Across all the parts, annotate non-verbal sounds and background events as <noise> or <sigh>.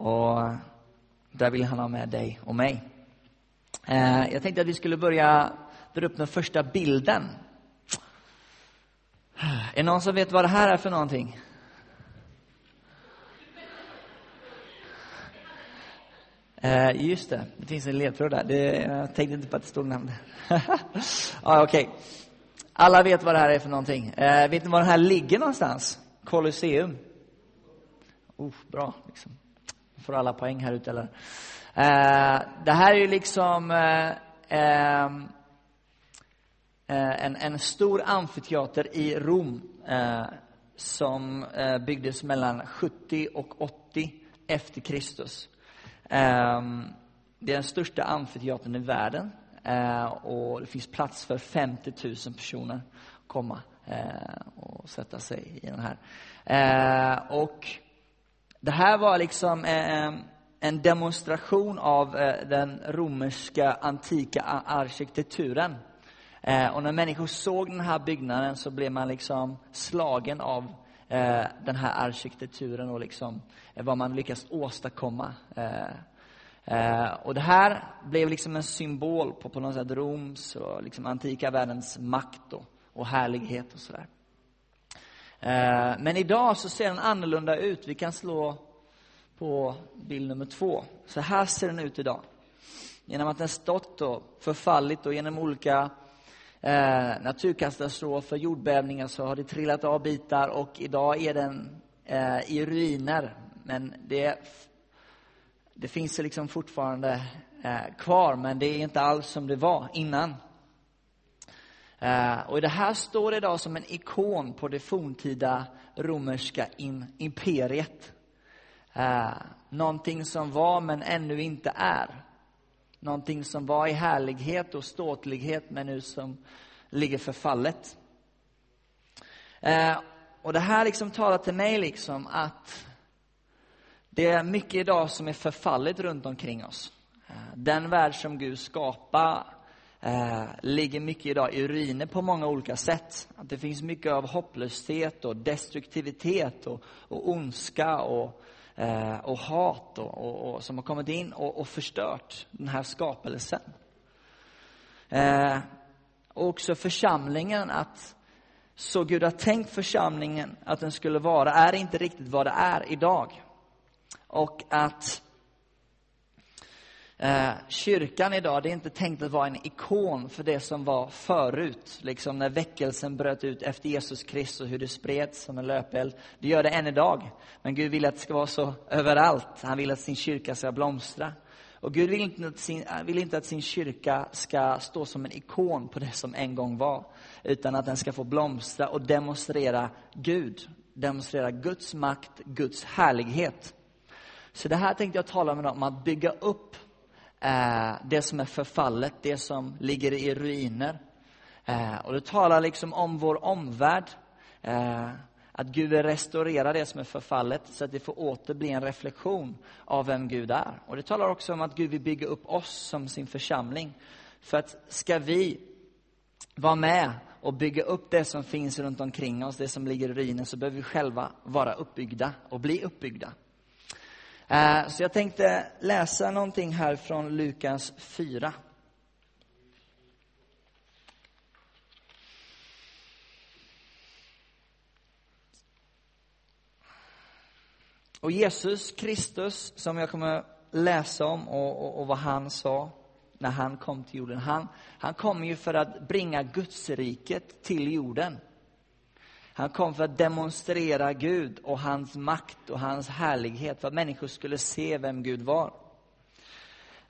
Och där vill han ha med dig och mig. Eh, jag tänkte att vi skulle börja dra upp den första bilden. Är det någon som vet vad det här är för någonting? Eh, just det, det finns en ledtråd där. Det, jag tänkte inte på att det stod namn. <laughs> ja, Okej. Okay. Alla vet vad det här är för någonting. Eh, vet ni var den här ligger någonstans? Colosseum. Oh, bra. Liksom. Får alla poäng här ute, eller? Eh, det här är ju liksom eh, ehm, eh, en, en stor amfiteater i Rom eh, som eh, byggdes mellan 70 och 80 efter Kristus. Ehm, det är den största amfiteatern i världen eh, och det finns plats för 50 000 personer att komma eh, och sätta sig i den här. Och det här var liksom eh, eh, en demonstration av eh, den romerska antika arkitekturen. Och när människor såg den här byggnaden så blev man liksom slagen av den här arkitekturen och liksom vad man lyckats åstadkomma. Och det här blev liksom en symbol på, på något sätt Roms och liksom antika världens makt och, och härlighet och sådär. Eh, men idag så ser den annorlunda ut. Vi kan slå på bild nummer två. Så här ser den ut idag. Genom att den stått och förfallit och genom olika eh, naturkatastrofer, jordbävningar så har det trillat av bitar och idag är den eh, i ruiner. Men det, det finns liksom fortfarande eh, kvar, men det är inte alls som det var innan. Eh, och och det här står idag som en ikon på det forntida romerska imperiet. Eh, någonting som var men ännu inte är. Någonting som var i härlighet och ståtlighet men nu som ligger förfallet. Eh, och det här liksom talar till mig liksom att det är mycket idag som är förfallet runt omkring oss. Den värld som Gud skapade eh, ligger mycket idag i ruiner på många olika sätt. Att det finns mycket av hopplöshet och destruktivitet och, och ondska och eh, och hat och, och, och, som har kommit in och, och förstört den här skapelsen. Eh, och också församlingen, att så Gud har tänkt församlingen att den skulle vara, är inte riktigt vad det är idag. Och att Eh, kyrkan idag, det är inte tänkt att vara en ikon för det som var förut. Liksom när väckelsen bröt ut efter Jesus Kristus, hur det spreds som en löpeld. Det gör det än idag. Men Gud vill att det ska vara så överallt. Han vill att sin kyrka ska blomstra. Och Gud vill inte, att sin, eh, vill inte att sin kyrka ska stå som en ikon på det som en gång var. Utan att den ska få blomstra och demonstrera Gud. Demonstrera Guds makt, Guds härlighet. Så det här tänkte jag tala med om, att bygga upp Eh, det som är förfallet, det som ligger i ruiner. Eh, och det talar liksom om vår omvärld. Eh, att Gud vill restaurera det som är förfallet så att det får åter bli en reflektion av vem Gud är. Och det talar också om att Gud vill bygga upp oss som sin församling. För att ska vi vara med och bygga upp det som finns runt omkring oss, det som ligger i ruinen, så behöver vi själva vara uppbyggda och bli uppbyggda. Eh, Så jag tänkte läsa någonting här från Lukas 4. Och Jesus Kristus, som jag kommer läsa om och, och, och, vad han sa när han kom till jorden. Han, han kom ju för att bringa Gudsriket till jorden. Han kom för att demonstrera Gud och hans makt och hans härlighet, för att människor skulle se vem Gud var.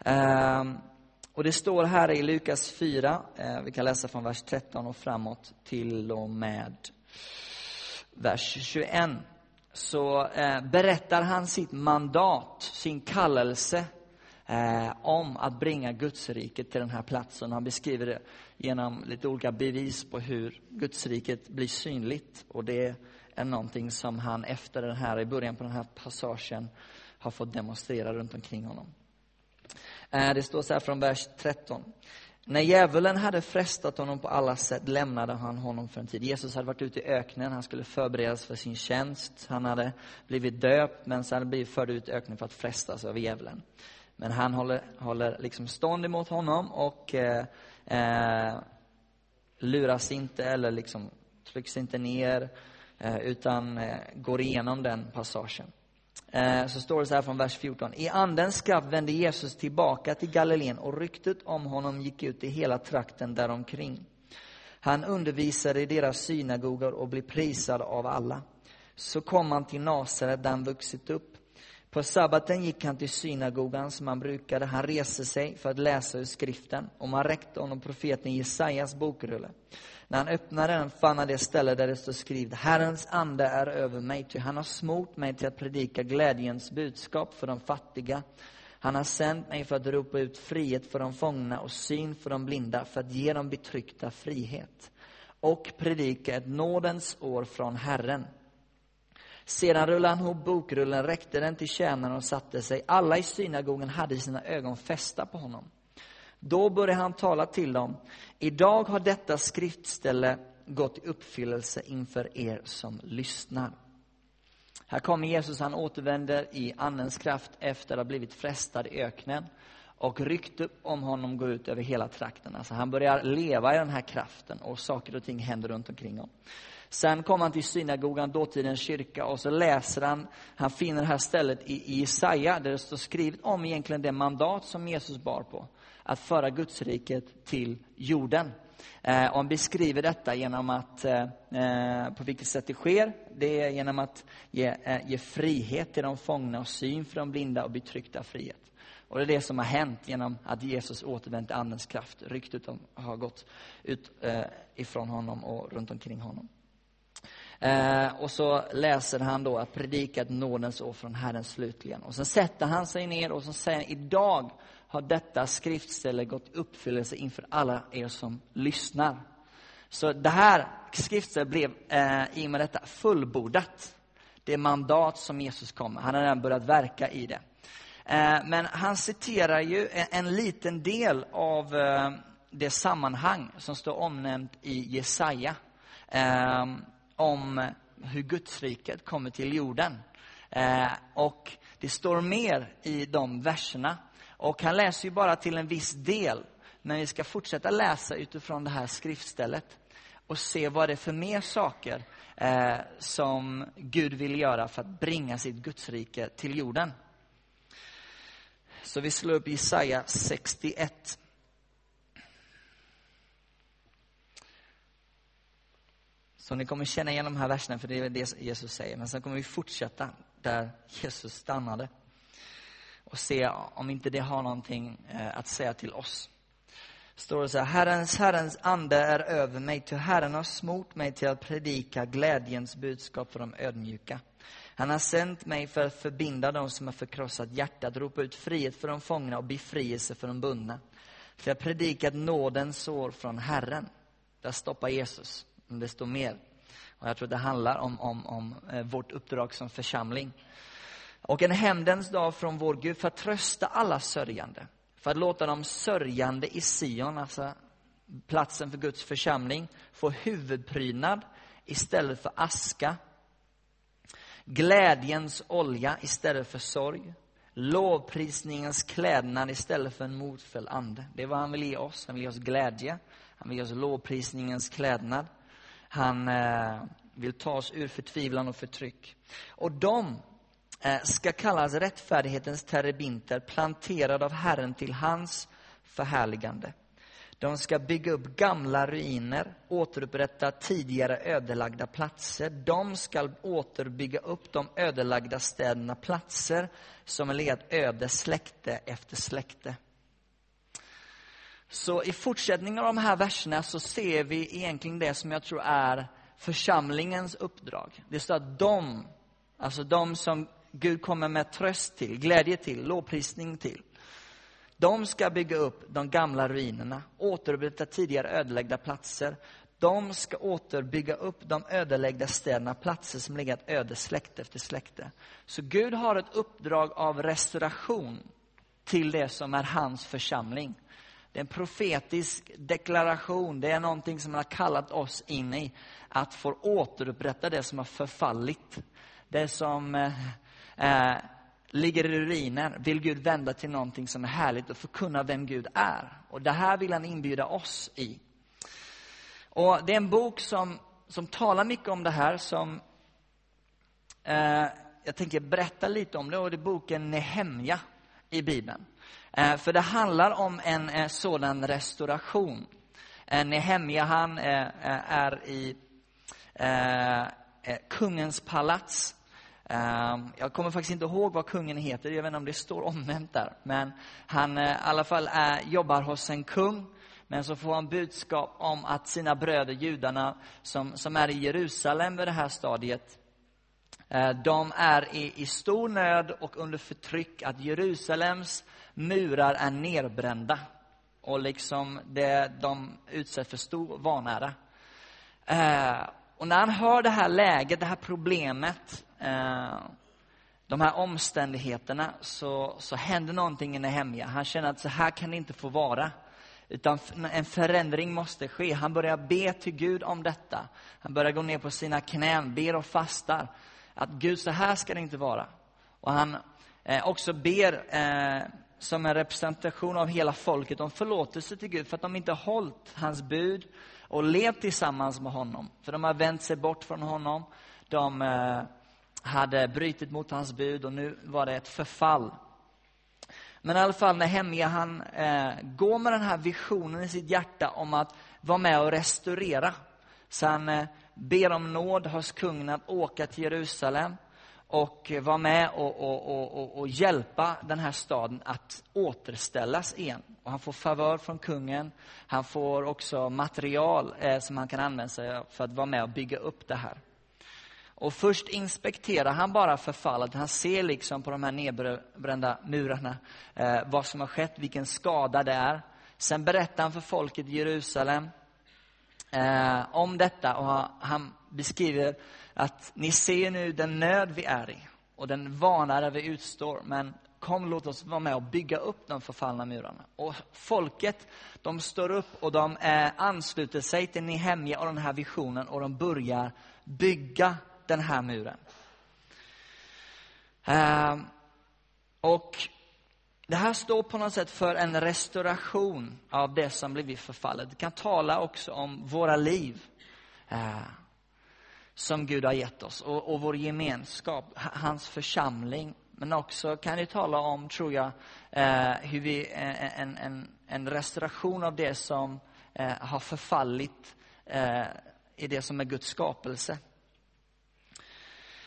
Ehm, och det står här i Lukas 4, eh, vi kan läsa från vers 13 och framåt till och med vers 21. Så eh, berättar han sitt mandat, sin kallelse eh, om att bringa Gudsriket till den här platsen. Han beskriver det genom lite olika bevis på hur Gudsriket blir synligt. Och det är någonting som han efter den här, i början på den här passagen har fått demonstrera runt omkring honom. Eh, det står så här från vers 13. När djävulen hade frestat honom på alla sätt lämnade han honom för en tid. Jesus hade varit ute i öknen, han skulle förberedas för sin tjänst. Han hade blivit döpt, men sen hade blivit förd ut i öknen för att frestas av djävulen. Men han håller, håller liksom stånd emot honom och eh, eh, luras inte eller liksom trycks inte ner, eh, utan eh, går igenom den passagen. Eh, så står det så här från vers 14. I andens kraft vände Jesus tillbaka till Galileen och ryktet om honom gick ut i hela trakten däromkring. Han undervisade i deras synagogor och blev prisad av alla. Så kom han till Nasaret där han vuxit upp. På sabbaten gick han till synagogan som han brukade. Han reste sig för att läsa ur skriften och man räckte honom profeten Jesajas bokrulle. När han öppnade den fann han det ställe där det står skrivet Herrens ande är över mig, ty han har smort mig till att predika glädjens budskap för de fattiga. Han har sänt mig för att ropa ut frihet för de fångna och syn för de blinda, för att ge de betryckta frihet och predika ett nådens år från Herren. Sedan rullade han ihop bokrullen, räckte den till tjänaren och satte sig. Alla i synagogan hade sina ögon fästa på honom. Då började han tala till dem. Idag har detta skriftställe gått i uppfyllelse inför er som lyssnar. Här kommer Jesus, han återvänder i Andens kraft efter att ha blivit frestad i öknen. Och ryktet om honom går ut över hela trakten. Alltså han börjar leva i den här kraften och saker och ting händer runt omkring honom. Sen kommer han till synagogan, dåtidens kyrka, och så läser han, han finner det här stället i Jesaja, där det står skrivet om egentligen det mandat som Jesus bar på att föra Gudsriket till jorden. Eh, och han beskriver detta genom att, eh, eh på vilket sätt det sker. Det är genom att ge, eh, ge frihet till de fångna och syn för de blinda och betryckta frihet. Och det är det som har hänt genom att Jesus återvänt till Andens kraft. Ryktet har gått ut eh, ifrån honom och runt omkring honom. Eh, och så läser han då att predika ett nådens år från Herren slutligen. Och sen sätter han sig ner och så säger idag har detta skriftställe gått i uppfyllelse inför alla er som lyssnar. Så det här skriftstället blev eh, i och med detta fullbordat. Det mandat som Jesus kom med. Han har redan börjat verka i det. Eh, men han citerar ju en, en liten del av eh, det sammanhang som står omnämnt i Jesaja. Ehm, om hur Gudsriket kommer till jorden. Eh, och det står mer i de verserna och han läser ju bara till en viss del. Men vi ska fortsätta läsa utifrån det här skriftstället och se vad det är för mer saker eh, som Gud vill göra för att bringa sitt Gudsrike till jorden. Så vi slår upp Jesaja 61. Så ni kommer känna igen de här verserna, för det är det Jesus säger. Men sen kommer vi fortsätta där Jesus stannade och se om inte det har någonting eh, att säga till oss. Står det så här, Herrens, Herrens ande är över mig, till Herren har smort mig till att predika glädjens budskap för de ödmjuka. Han har sänt mig för att förbinda dem som har förkrossat hjärtat, ropa ut frihet för de fångna och befrielse för de bundna. För jag predikat nådens sår från Herren. Där stoppar Jesus, men det står mer. Och jag tror det handlar om, om, om eh, vårt uppdrag som församling och en hämndens dag från vår Gud för att trösta alla sörjande. För att låta de sörjande i Sion, alltså platsen för Guds församling, få huvudprydnad istället för aska. Glädjens olja istället för sorg. Lovprisningens klädnad istället för en motfälld ande. Det är vad han vill ge oss. Han vill ge oss glädje. Han vill ge oss lovprisningens klädnad. Han eh, vill ta oss ur förtvivlan och förtryck. Och de eh, ska kallas rättfärdighetens terebinter, planterade av Herren till hans förhärligande. De ska bygga upp gamla ruiner, återupprätta tidigare ödelagda platser. De ska återbygga upp de ödelagda städerna, platser som har legat öde släkte efter släkte. Så i fortsättningen av de här verserna så ser vi egentligen det som jag tror är församlingens uppdrag. Det står att de, alltså de som Gud kommer med tröst till, glädje till, lovprisning till. De ska bygga upp de gamla ruinerna, återupprätta tidigare ödelagda platser. De ska återbygga upp de ödelagda städerna, platser som legat öde släkte efter släkte. Så Gud har ett uppdrag av restauration till det som är hans församling. Det är en profetisk deklaration. Det är någonting som han har kallat oss in i. Att få återupprätta det som har förfallit. Det som eh, eh, ligger i ruiner vill Gud vända till någonting som är härligt och förkunna vem Gud är. Och det här vill han inbjuda oss i. Och Det är en bok som, som talar mycket om det här. som eh, Jag tänker berätta lite om det. och Det är boken Nehemja i Bibeln. Eh, för det handlar om en eh, sådan restauration. Eh, Nehemja han eh, är i kungens palats jag kommer faktiskt inte ihåg vad kungen heter, jag vet inte om det står omnämnt där. Men han i alla fall är, jobbar hos en kung. Men så får han budskap om att sina bröder judarna som, som är i Jerusalem vid det här stadiet, de är i, i stor nöd och under förtryck. Att Jerusalems murar är nerbrända. Och liksom det, de utsätts för stor vanära. Eh, och när han hör det här läget, det här problemet, eh, de här omständigheterna, så, så händer någonting i Nehemja. Han känner att så här kan det inte få vara. Utan en förändring måste ske. Han börjar be till Gud om detta. Han börjar gå ner på sina knän, ber och fastar. Att Gud, så här ska det inte vara. Och han eh, också ber eh, som en representation av hela folket om förlåtelse till Gud för att de inte hållit hans bud och levt tillsammans med honom. För de har vänt sig bort från honom. De eh, hade brutit mot hans bud och nu var det ett förfall. Men i alla fall Nehemja han eh, går med den här visionen i sitt hjärta om att vara med och restaurera. Så han eh, ber om nåd hos kungen att åka till Jerusalem och vara med och, och, och, och, hjälpa den här staden att återställas igen. Och han får favör från kungen. Han får också material eh, som han kan använda sig av för att vara med och bygga upp det här. Och först inspekterar han bara förfallet. Han ser liksom på de här nedbrända murarna eh, vad som har skett, vilken skada det är. Sen berättar han för folket i Jerusalem eh, om detta och han beskriver att ni ser nu den nöd vi är i och den vana vi utstår. Men kom, låt oss vara med och bygga upp de förfallna murarna. Och folket, de står upp och de eh, ansluter sig till Nehemja och den här visionen och de börjar bygga den här muren. Eh, och det här står på något sätt för en restauration av det som blivit förfallet. Det kan tala också om våra liv. Eh, som Gud har gett oss och, och vår gemenskap, hans församling. Men också kan det tala om, tror jag, eh, hur vi, eh, eh, en, en, en restauration av det som eh, har förfallit eh, i det som är Guds skapelse.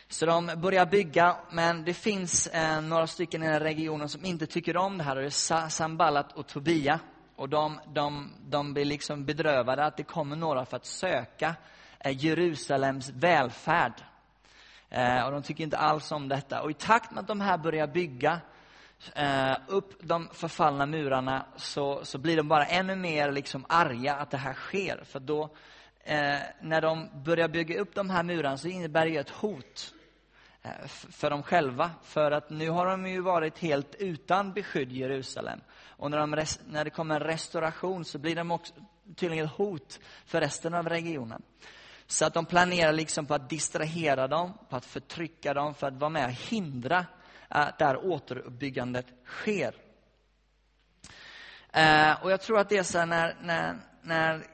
Så de börjar bygga, men det finns eh, några stycken i den här regionen som inte tycker om det här. Det är Samballat och Tobia. Och de, de, de blir liksom bedrövade att det kommer några för att söka Eh, Jerusalems välfärd. Eh, och de tycker inte alls om detta. Och i takt med att de här börjar bygga eh, upp de förfallna murarna så, så blir de bara ännu mer liksom arga att det här sker. För då, när de börjar bygga upp de här murarna så innebär det ett hot för dem själva. För att nu har de ju varit helt utan beskydd i Jerusalem. Och när, de, när det kommer en restauration så blir de också tydligen ett hot för resten av regionen. Så att de planerar liksom på att distrahera dem, på att förtrycka dem, för att vara med och hindra eh, att det här återuppbyggandet sker. Eh, och jag tror att det är så här när, när, när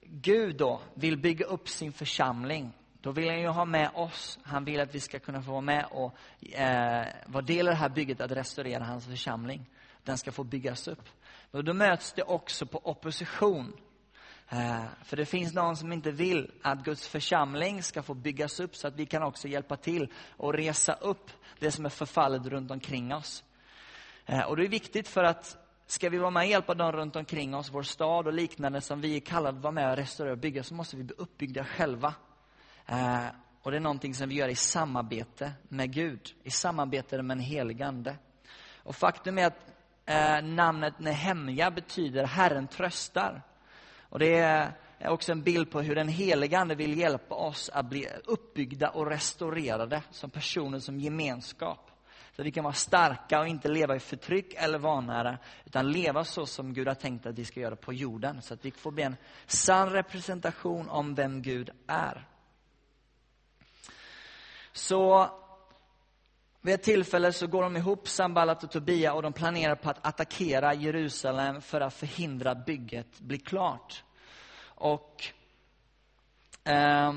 Gud då vill bygga upp sin församling, då vill han ju ha med oss. Han vill att vi ska kunna få vara med och eh, vara del av det här bygget att restaurera hans församling. Den ska få byggas upp. Och då möts det också på opposition Eh, för det finns någon som inte vill att Guds församling ska få byggas upp så att vi kan också hjälpa till och resa upp det som är förfallet runt omkring oss. Eh, och det är viktigt för att ska vi vara med och hjälpa dem runt omkring oss, vår stad och liknande som vi är kallade att vara med och restaurera och bygga, så måste vi bli uppbyggda själva. Eh, och det är någonting som vi gör i samarbete med Gud, i samarbete med en helig Ande. Och faktum är att namnet Nehemja betyder Herren tröstar. Och det är också en bild på hur den helige Ande vill hjälpa oss att bli uppbyggda och restaurerade som personer, som gemenskap. Så att vi kan vara starka och inte leva i förtryck eller vanära, utan leva så som Gud har tänkt att vi ska göra på jorden. Så att vi får bli en sann representation om vem Gud är. Så vid ett tillfälle så går de ihop, Sambalat och Tobia, och de planerar på att attackera Jerusalem för att förhindra bygget blir klart. Och eh,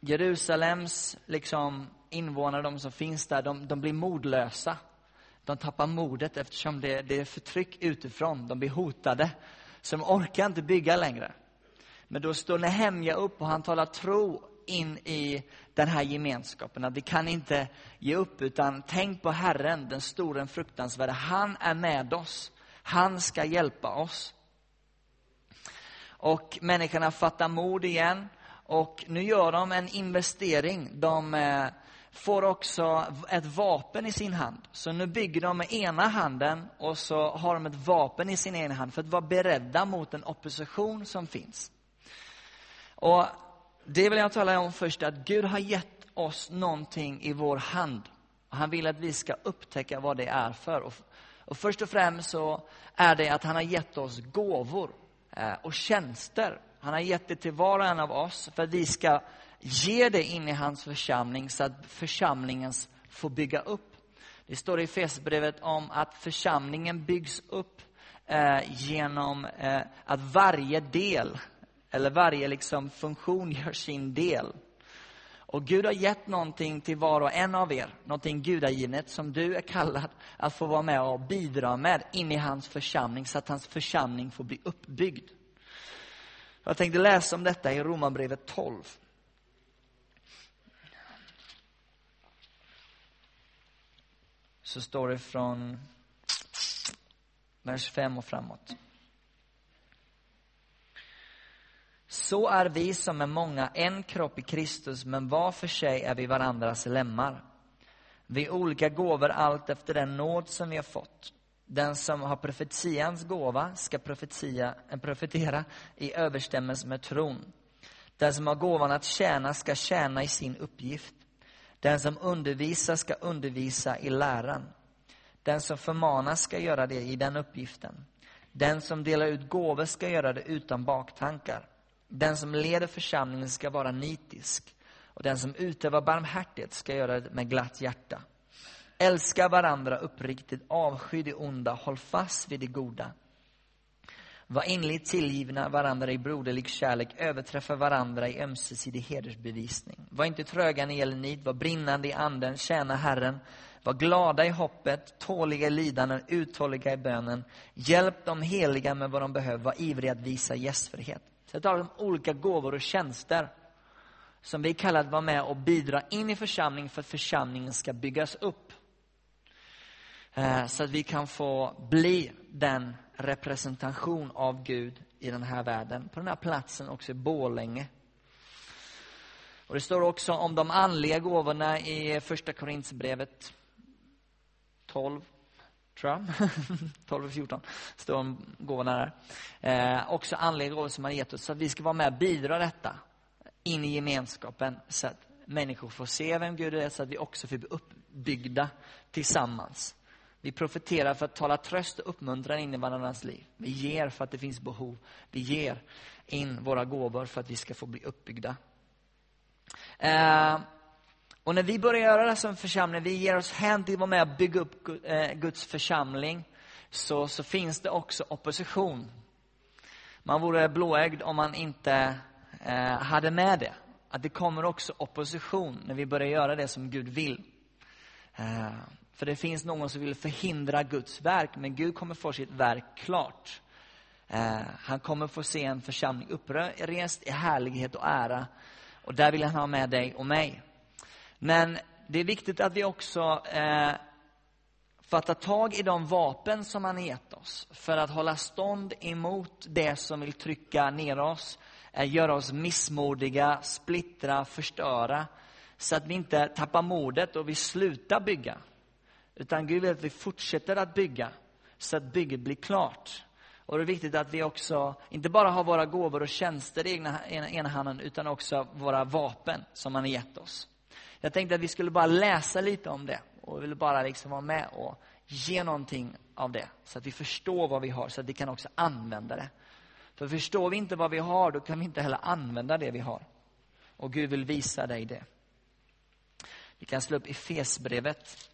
Jerusalems liksom, invånare, de som finns där, de, de blir modlösa. De tappar modet eftersom det, det är förtryck utifrån. De blir hotade. Så de orkar inte bygga längre. Men då står Nehemja upp och han talar tro in i den här gemenskapen. Att vi kan inte ge upp, utan tänk på Herren, den store, den fruktansvärde. Han är med oss. Han ska hjälpa oss. Och människorna fattar mod igen. Och nu gör de en investering. De eh, får också ett vapen i sin hand. Så nu bygger de med ena handen och så har de ett vapen i sin ena hand för att vara beredda mot den opposition som finns. Och det vill jag tala om först, att Gud har gett oss någonting i vår hand. Han vill att vi ska upptäcka vad det är för. Och, och först och främst så är det att han har gett oss gåvor eh, och tjänster. Han har gett det till var och en av oss för att vi ska ge det in i hans församling så att församlingen får bygga upp. Det står i Fesbrevet om att församlingen byggs upp eh, genom eh, att varje del eller varje liksom funktion gör sin del. Och Gud har gett någonting till var och en av er, någonting gudagivet som du är kallad att få vara med och bidra med in i hans församling så att hans församling får bli uppbyggd. Jag tänkte läsa om detta i Romarbrevet 12. Så står det från vers 5 och framåt. Så är vi som är många en kropp i Kristus, men var för sig är vi varandras lemmar. Vi olika gåvor allt efter den nåd som vi har fått. Den som har profetians gåva ska profetia, eh, profetera i överstämmelse med tron. Den som har gåvan att tjäna ska tjäna i sin uppgift. Den som undervisar ska undervisa i läran. Den som förmanar ska göra det i den uppgiften. Den som delar ut gåvor ska göra det utan baktankar. Den som leder församlingen ska vara nitisk och den som utövar barmhärtighet ska göra det med glatt hjärta. Älska varandra uppriktigt, avsky det onda, håll fast vid det goda. Var inligt tillgivna varandra i broderlig kärlek, överträffa varandra i ömsesidig hedersbevisning. Var inte tröga när det gäller nit, var brinnande i anden, tjäna Herren. Var glada i hoppet, tåliga i lidanden, uthålliga i bönen. Hjälp de heliga med vad de behöver, var ivriga att visa gästfrihet. Så jag talar om olika gåvor och tjänster som vi kallar att vara med och bidra in i församlingen för att församlingen ska byggas upp. Eh, så att vi kan få bli den representation av Gud i den här världen. På den här platsen också i Bålänge. Och det står också om de andliga gåvorna i första Korinthierbrevet 12, tror jag. <laughs> 12 och 14 står om gåvorna där. Eh, också andliga gåvor som han gett oss. Så att vi ska vara med och bidra detta in i gemenskapen så att människor får se vem Gud är så att vi också får bli uppbyggda tillsammans. Vi profeterar för att tala tröst och uppmuntran in i varandras liv. Vi ger för att det finns behov. Vi ger in våra gåvor för att vi ska få bli uppbyggda. Eh, och när vi börjar göra det som församling, vi ger oss hän till att vara med och bygga upp eh, Guds församling, så, så finns det också opposition. Man vore blåögd om man inte eh, hade med det. Att det kommer också opposition när vi börjar göra det som Gud vill. Eh, för det finns någon som vill förhindra Guds verk, men Gud kommer få sitt verk klart. Eh, han kommer få se en församling upprest i härlighet och ära. Och där vill han ha med dig och mig. Men det är viktigt att vi också eh, fattar tag i de vapen som han har gett oss för att hålla stånd emot det som vill trycka ner oss, eh, göra oss missmodiga, splittra, förstöra. Så att vi inte tappar modet och vi slutar bygga. Utan Gud vill att vi fortsätter att bygga så att bygget blir klart. Och det är viktigt att vi också inte bara har våra gåvor och tjänster i ena, ena handen utan också våra vapen som han har gett oss. Jag tänkte att vi skulle bara läsa lite om det och vill bara liksom vara med och ge någonting av det. Så att vi förstår vad vi har, så att vi kan också använda det. För förstår vi inte vad vi har, då kan vi inte heller använda det vi har. Och Gud vill visa dig det. Vi kan slå upp Efesbrevet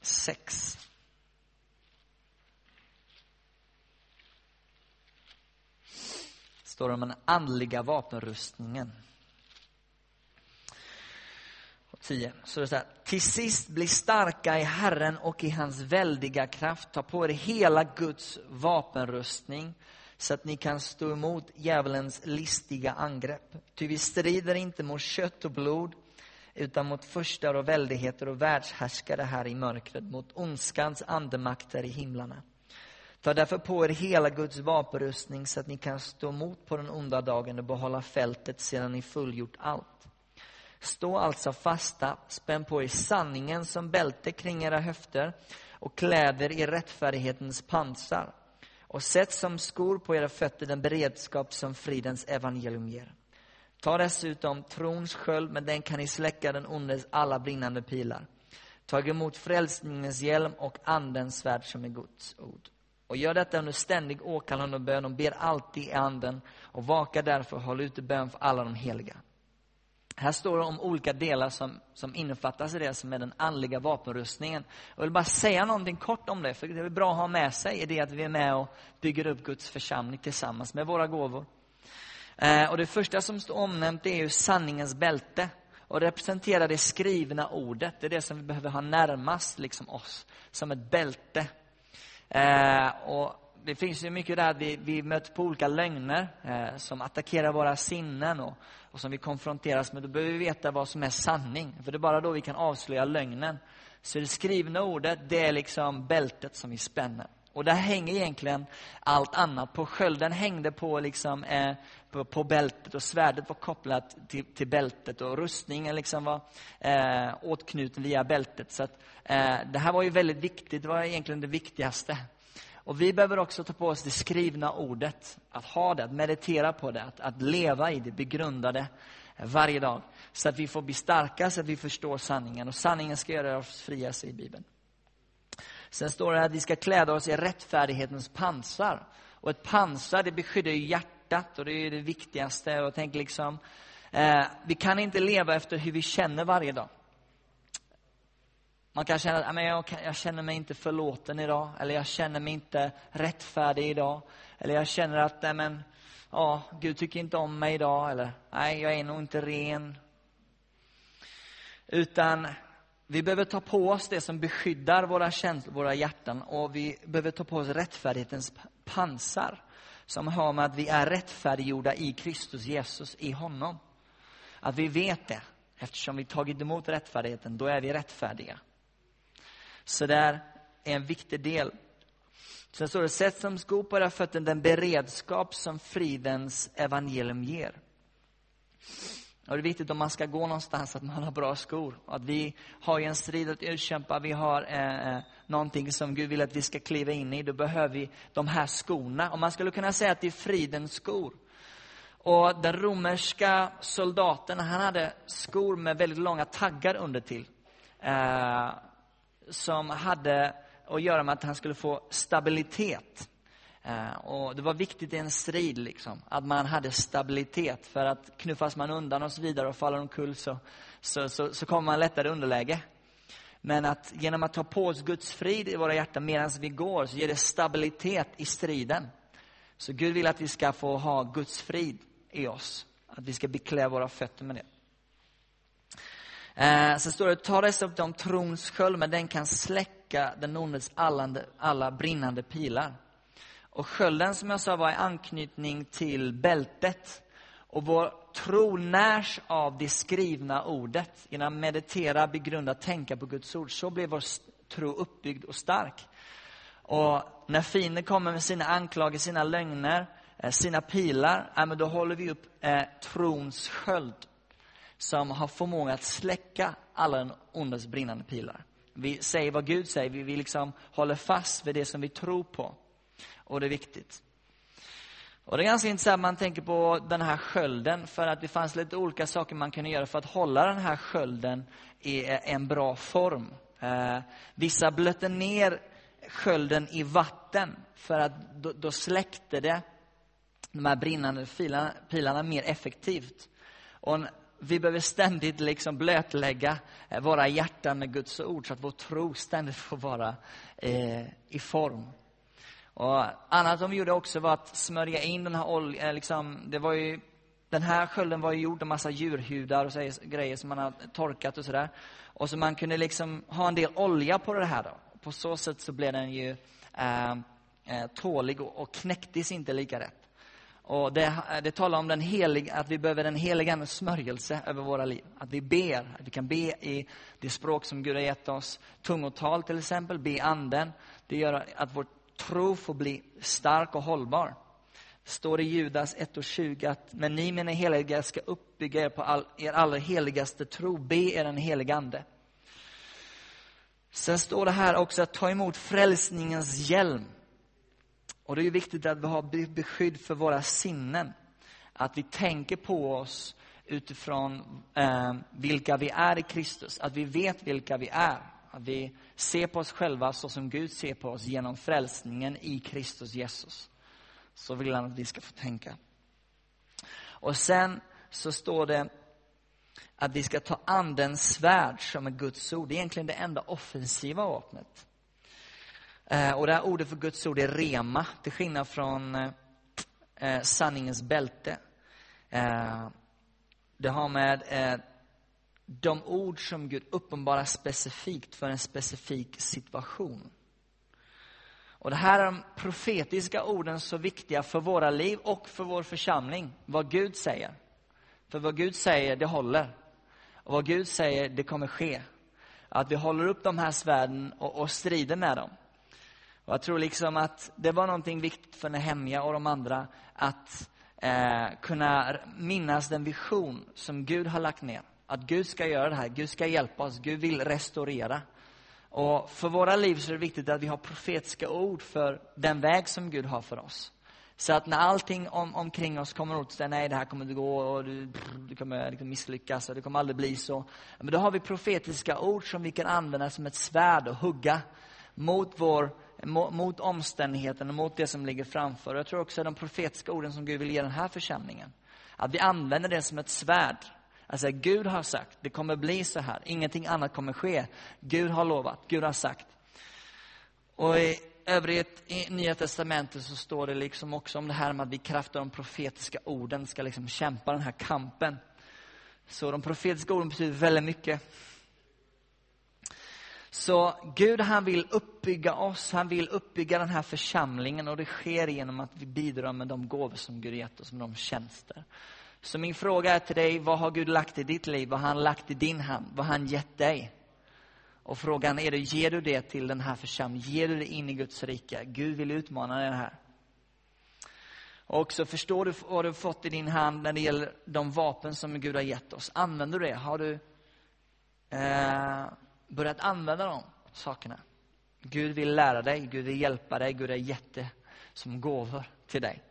6. står det om den andliga vapenrustningen. 10. Så det är så här, till sist bli starka i Herren och i hans väldiga kraft. Ta på er hela Guds vapenrustning så att ni kan stå emot djävulens listiga angrepp. Ty vi strider inte mot kött och blod utan mot förstar och väldigheter och världshärskare här i mörkret, mot ondskans andemakter i himlarna. Ta därför på er hela Guds vapenrustning så att ni kan stå emot på den onda dagen och behålla fältet sedan ni fullgjort allt. Stå alltså fasta, spänn på er sanningen som bälte kring era höfter och kläder i rättfärdighetens pansar och sätt som skor på era fötter den beredskap som fridens evangelium ger. Ta dessutom trons sköld, med den kan ni släcka den ondes alla brinnande pilar. Tag emot frälsningens hjälm och andens svärd som är Guds ord. Och gör detta under ständig åkallan och bön och ber alltid i anden och vaka därför och håll ute bön för alla de heliga. Här står det om olika delar som, som innefattas i det som är den andliga vapenrustningen. Jag vill bara säga någonting kort om det, för det är bra att ha med sig i det att vi är med och bygger upp Guds församling tillsammans med våra gåvor. Eh, och det första som står omnämnt är ju sanningens bälte. Och representerar det skrivna ordet. Det är det som vi behöver ha närmast liksom oss, som ett bälte. Eh, och det finns ju mycket där vi, vi möts på olika lögner eh, som attackerar våra sinnen och, och som vi konfronteras med. Då behöver vi veta vad som är sanning, för det är bara då vi kan avslöja lögnen. Så det skrivna ordet, det är liksom bältet som vi spänner. Och där hänger egentligen allt annat på. Skölden hängde på, liksom, eh, på, på, bältet och svärdet var kopplat till, till bältet och rustningen liksom var eh, åtknuten via bältet. Så att, eh, det här var ju väldigt viktigt, det var egentligen det viktigaste. Och vi behöver också ta på oss det skrivna ordet, att ha det, att meditera på det, att, att leva i det, begrunda det eh, varje dag. Så att vi får bli starka, så att vi förstår sanningen. Och sanningen ska göra oss fria, säger Bibeln. Sen står det att vi ska kläda oss i rättfärdighetens pansar. Och ett pansar, det beskyddar ju hjärtat och det är det viktigaste. Och tänk liksom, eh, vi kan inte leva efter hur vi känner varje dag. Man kan känna att jag, jag känner mig inte förlåten idag, eller jag känner mig inte rättfärdig idag. Eller jag känner att men, ja, Gud tycker inte om mig idag, eller nej, jag är nog inte ren. Utan vi behöver ta på oss det som beskyddar våra känslor, våra hjärtan, och vi behöver ta på oss rättfärdighetens pansar, som har med att vi är rättfärdiggjorda i Kristus Jesus, i honom. Att vi vet det, eftersom vi tagit emot rättfärdigheten, då är vi rättfärdiga. Så det är en viktig del. Sen står det, sätt som skor på era fötter den beredskap som fridens evangelium ger. Och det är viktigt om man ska gå någonstans att man har bra skor. Att vi har ju en strid att utkämpa, vi har eh, eh, någonting som Gud vill att vi ska kliva in i. Då behöver vi de här skorna. Och man skulle kunna säga att det är fridens skor. Och den romerska soldaten, han hade skor med väldigt långa taggar under till. Eh, som hade att göra med att han skulle få stabilitet. Eh, och det var viktigt i en strid liksom, att man hade stabilitet. För att knuffas man undan och så vidare och faller omkull så, så, så, så kommer man lättare underläge. Men att genom att ta på oss Guds frid i våra hjärtan medan vi går så ger det stabilitet i striden. Så Gud vill att vi ska få ha Guds frid i oss. Att vi ska beklä våra fötter med det. Eh, sen står det, ta dessa upp om trons sköld, men den kan släcka den ondes alla, alla brinnande pilar. Och skölden, som jag sa, var i anknytning till bältet. Och vår tro närs av det skrivna ordet. Genom att meditera, begrunda, tänka på Guds ord, så blir vår tro uppbyggd och stark. Och när fienden kommer med sina anklagelser, sina lögner, eh, sina pilar, ja, men då håller vi upp eh, trons sköld som har förmåga att släcka alla den ondes brinnande pilar. Vi säger vad Gud säger, vi, vi liksom håller fast vid det som vi tror på. Och det är viktigt. Och det är ganska intressant man tänker på den här skölden för att det fanns lite olika saker man kunde göra för att hålla den här skölden i en bra form. Eh, vissa blötte ner skölden i vatten för att då, då släckte det de här brinnande pilarna, pilarna mer effektivt. Och vi behöver ständigt liksom blötlägga eh, våra hjärtan med Guds ord så att vår tro ständigt får vara eh, i form. Och annat de gjorde också var att smörja in den här oljan. Eh, liksom, det var ju, den här skölden var ju gjord av massa djurhudar och så, grejer som man har torkat och sådär. Och så man kunde liksom ha en del olja på det här. Då. På så sätt så blev den ju eh, eh tålig och, och knäcktes inte lika rätt. Och det, det talar om den heliga, att vi behöver den heliga smörjelse över våra liv. Att vi ber, att vi kan be i det språk som Gud har gett oss. Tungotal till exempel, be anden. Det gör att vår tro får bli stark och hållbar. Det står i Judas 1 och 20 att men ni mina heliga ska uppbygga er på all, er allra heligaste tro. Be er den helige ande. Sen står det här också att ta emot frälsningens hjälm. Och det är viktigt att vi har beskydd för våra sinnen. Att vi tänker på oss utifrån eh, vilka vi är i Kristus. Att vi vet vilka vi är. Att vi ser på oss själva så som Gud ser på oss genom frälsningen i Kristus Jesus. Så vill han att vi ska få tänka. Och sen så står det att vi ska ta andens svärd som är Guds ord. Det är egentligen det enda offensiva vapnet. Eh, och det här ordet för Guds ord är rema, till skillnad från eh, eh sanningens bälte. Eh, det har med de ord som Gud uppenbarar specifikt för en specifik situation. Och det här är de profetiska orden så viktiga för våra liv och för vår församling. Vad Gud säger. För vad Gud säger, det håller. Och vad Gud säger, det kommer ske. Att vi håller upp de här svärden och, och strider med dem. Och jag tror liksom att det var någonting viktigt för Nehemja och de andra att eh, kunna minnas den vision som Gud har lagt ner. Att Gud ska göra det här, Gud ska hjälpa oss, Gud vill restaurera. Och för våra liv så är det viktigt att vi har profetiska ord för den väg som Gud har för oss. Så att när allting om, omkring oss kommer åt sig, nej det här kommer inte gå och du, du kommer liksom misslyckas och det kommer aldrig bli så. Men då har vi profetiska ord som vi kan använda som ett svärd och hugga mot vår mot omständigheterna, mot det som ligger framför. Jag tror också de profetiska orden som Gud vill ge den här församlingen. Att vi använder det som ett svärd. Alltså Gud har sagt, det kommer bli så här. Ingenting annat kommer ske. Gud har lovat, Gud har sagt. Och i övrigt i Nya Testamentet så står det liksom också om det här med att vi kraft av de profetiska orden ska liksom kämpa den här kampen. Så de profetiska orden betyder väldigt mycket. Så Gud han vill uppbygga oss, han vill uppbygga den här församlingen och det sker genom att vi bidrar med de gåvor som Gud gett oss, med de tjänster. Så min fråga är till dig, vad har Gud lagt i ditt liv? Vad har han lagt i din hand? Vad har han gett dig? Och frågan är, det, ger du det till den här församlingen? Ger du det in i Guds rike? Gud vill utmana dig här. Och så förstår du vad du har fått i din hand när det gäller de vapen som Gud har gett oss. Använder du det? Har du eh, börjat använda de sakerna. Gud vill lära dig, Gud vill hjälpa dig, Gud har gett det som gåvor till dig.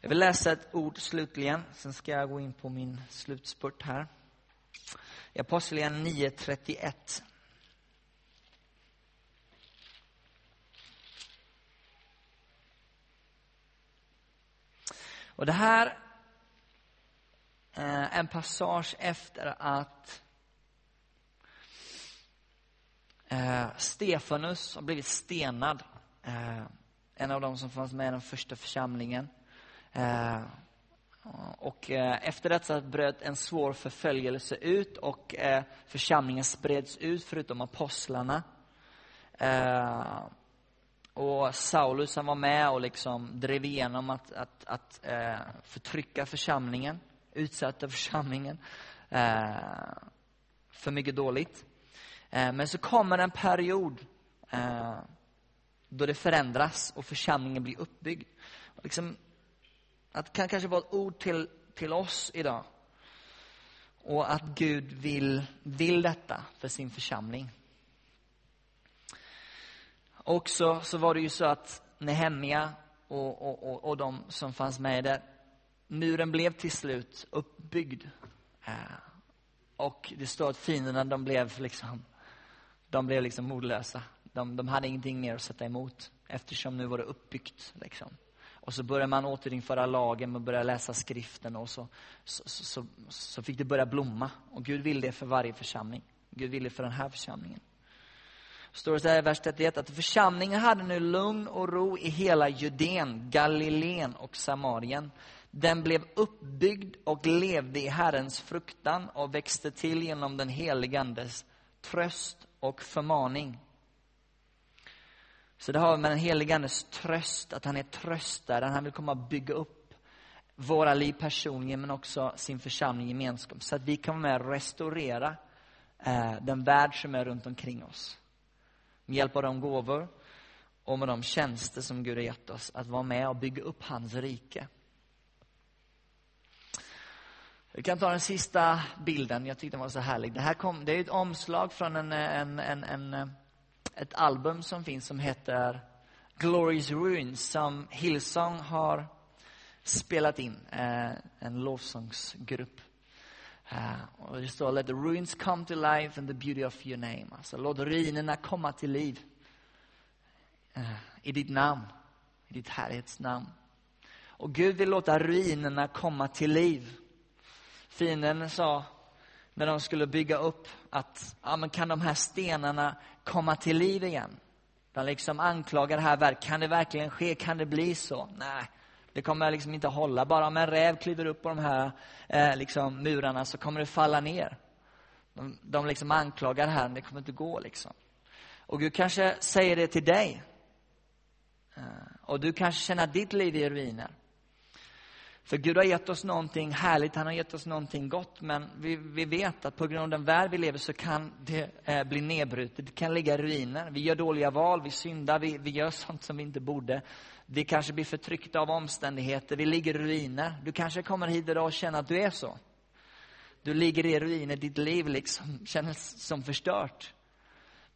Jag vill läsa ett ord slutligen, sen ska jag gå in på min slutspurt här. I Apostlagärningarna 9.31. Och det här Eh, en passage efter att eh, Stefanus har blivit stenad. Eh, en av dem som fanns med i den första församlingen. Och efter detta bröt en svår förföljelse ut och församlingen spreds ut förutom apostlarna. Och Saulus han var med och liksom drev igenom att, att, att förtrycka församlingen utsatta <laughs> församlingen eh, för mycket dåligt. Eh, men så kommer en period eh, då det förändras och församlingen blir uppbyggd. Liksom, att det kan kanske vara ett ord till, till oss idag. Och att Gud vill, vill detta för sin församling. också så var det ju så att Nehemia och, och, och, och de som fanns med där, muren blev till slut uppbyggd. Eh, och det står att fienderna, de blev liksom, de blev liksom modlösa. De, de hade ingenting mer att sätta emot eftersom nu var det uppbyggt. Liksom. Och så började man återinföra lagen man började läsa skriften och så, så, så, så, fick det börja blomma. Och Gud vill det för varje församling. Gud vill det för den här församlingen. Står det så här i vers 31 att församlingen hade nu lugn och ro i hela Judeen, Galileen och Samarien. Den blev uppbyggd och levde i Herrens fruktan och växte till genom den helige Andes tröst och förmaning. Så det har med den helige Andes tröst, att han är tröstaren. han vill komma och bygga upp våra liv personligen men också sin församling gemenskap. Så att vi kan vara med och restaurera eh, den värld som är runt omkring oss. Med hjälp av de gåvor och med de tjänster som Gud har gett oss, att vara med och bygga upp hans rike. Vi kan ta den sista bilden, jag tyckte den var så härlig. Det här kom, det är ett omslag från en, en, en, en ett album som finns som heter Glorys Ruins som Hillsong har spelat in, eh, en lovsångsgrupp. Eh, och det står Let the ruins come to life and the beauty of your name. Alltså låt ruinerna komma till liv. Eh, I ditt namn, i ditt härlighetsnamn. Och Gud vill låta ruinerna komma till liv. Fienden sa när de skulle bygga upp att, ja men kan de här stenarna komma till liv igen? De liksom anklagar det här verket. Kan det verkligen ske? Kan det bli så? Nej, det kommer liksom inte hålla. Bara om en räv kliver upp på de här eh, liksom, murarna så kommer det falla ner. De, de liksom anklagar det här, men det kommer inte gå. Liksom. Och Gud kanske säger det till dig. Eh, och du kanske känner att ditt liv är i ruiner. För Gud har gett oss någonting härligt, han har gett oss någonting gott, men vi, vi vet att på grund av den värld vi lever så kan det eh, bli nedbrutet, det kan ligga i ruiner. Vi gör dåliga val, vi syndar, vi, vi gör <laughs> sånt som vi inte borde. Vi kanske blir förtryckta av omständigheter, vi ligger i ruiner. Du kanske kommer hit idag och känner att du är så. Du ligger i ruiner, ditt liv liksom <laughs> känns som förstört.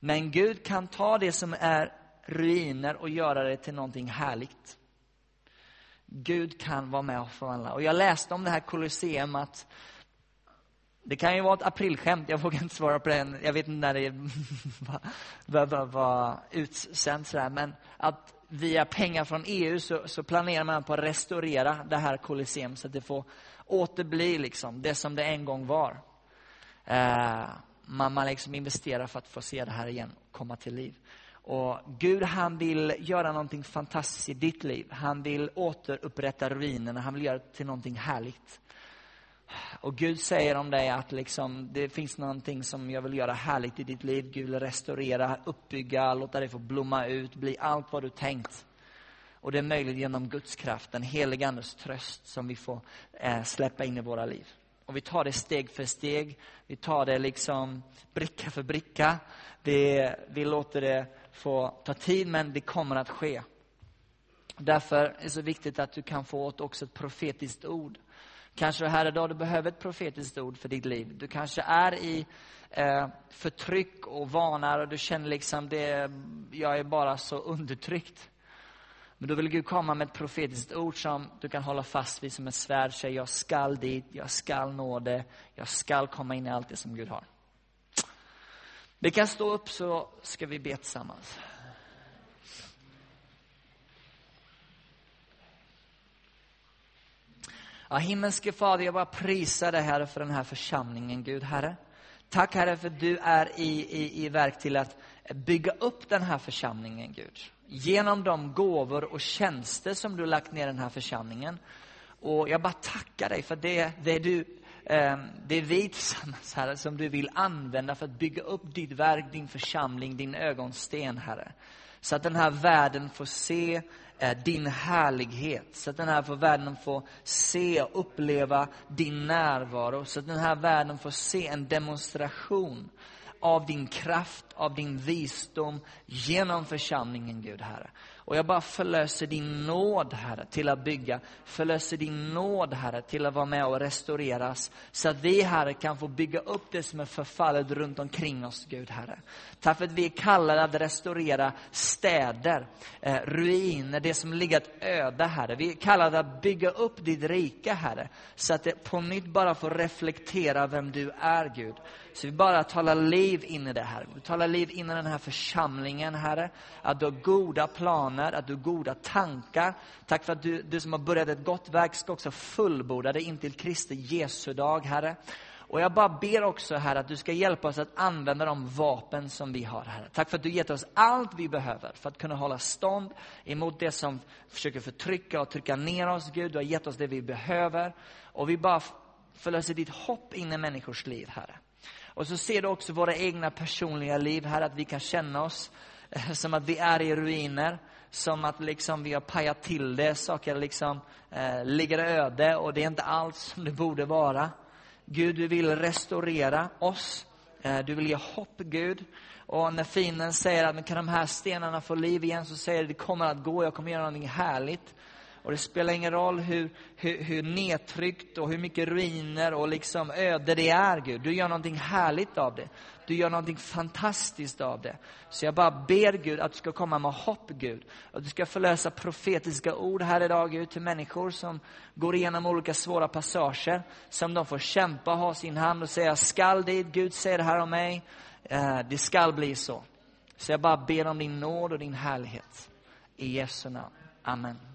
Men Gud kan ta det som är ruiner och göra det till någonting härligt. Gud kan vara med och förvandla. Och jag läste om det här Colosseum att det kan ju vara ett aprilskämt, jag vågar inte svara på det än, Jag vet inte när det var, var, var utsänt sådär. Men att via pengar från EU så, så, planerar man på att restaurera det här Colosseum så att det får återbli liksom det som det en gång var. Eh, man, man liksom investerar för att få se det här igen komma till liv. Och Gud han vill göra någonting fantastiskt i ditt liv. Han vill återupprätta ruinerna, han vill göra det till någonting härligt. Och Gud säger om dig att liksom, det finns någonting som jag vill göra härligt i ditt liv. Gud vill restaurera, uppbygga, låta dig få blomma ut, bli allt vad du tänkt. Och det är möjligt genom Guds kraft, den helige Andes tröst som vi får eh, släppa in i våra liv. Och vi tar det steg för steg, vi tar det liksom bricka för bricka. Vi, vi låter det få ta tid, men det kommer att ske. Därför är det så viktigt att du kan få åt också ett profetiskt ord. Kanske här idag du behöver ett profetiskt ord för ditt liv. Du kanske är i eh, förtryck och vanar och du känner liksom det, jag är bara så undertryckt. Men då vill Gud komma med ett profetiskt ord som du kan hålla fast vid som ett svärd. Säga, jag skall dit, jag skall nå det, jag skall komma in i allt det som Gud har. Vi kan stå upp så ska vi be tillsammans. Ja, himmelske Fader, jag bara prisar dig Herre för den här församlingen, Gud Herre. Tack Herre för att du är i, i, i verk till att bygga upp den här församlingen, Gud. Genom de gåvor och tjänster som du lagt ner i den här församlingen. Och jag bara tackar dig för det, det du ehm, det är vi tillsammans, Herre, som du vill använda för att bygga upp ditt verk, din församling, din ögonsten, Herre. Så att den här världen får se eh, din härlighet. Så att den här världen får se och uppleva din närvaro. Så att den här världen får se en demonstration av din kraft, av din visdom genom församlingen, Gud Herre. Och jag bara förlöser din nåd, Herre, till att bygga. Förlöser din nåd, Herre, till att vara med och restaureras. Så att vi, Herre, kan få bygga upp det som är förfallet runt omkring oss, Gud, Herre. Tack för att vi är kallade att restaurera städer, eh, ruiner, det som ligger öde, Herre. Vi är kallade att bygga upp ditt rike, Herre. Så att det på nytt bara får reflektera vem du är, Gud. Så vi bara talar liv in i det här. Vi talar liv in i den här församlingen, Herre. Att du har goda planer, att du har goda tankar. Tack för att du, du som har börjat ett gott verk ska också fullborda det in till Kristi Jesu dag, Herre. Och jag bara ber också, Herre, att du ska hjälpa oss att använda de vapen som vi har, Herre. Tack för att du gett oss allt vi behöver för att kunna hålla stånd emot det som försöker förtrycka och trycka ner oss, Gud. Du har gett oss det vi behöver. Och vi bara förlöser ditt hopp in i människors liv, Herre. Och så ser du också våra egna personliga liv här, att vi kan känna oss eh, som att vi är i ruiner. Som att liksom vi har pajat till det, saker liksom eh, ligger öde och det är inte alls som det borde vara. Gud, du vill restaurera oss. Eh, du vill ge hopp, Gud. Och när fienden säger att kan de här stenarna få liv igen, så säger det det kommer att gå, jag kommer göra någonting härligt. Och det spelar ingen roll hur, hur, hur nedtryckt och hur mycket ruiner och liksom öde det är, Gud. Du gör någonting härligt av det. Du gör någonting fantastiskt av det. Så jag bara ber Gud att du ska komma med hopp, Gud. Att du ska förlösa profetiska ord här idag, Gud, till människor som går igenom olika svåra passager. Som de får kämpa, ha sin hand och säga, skall dit, Gud säger det här om mig. Eh, det skall bli så. Så jag bara ber om din nåd och din härlighet. I Jesu namn. Amen.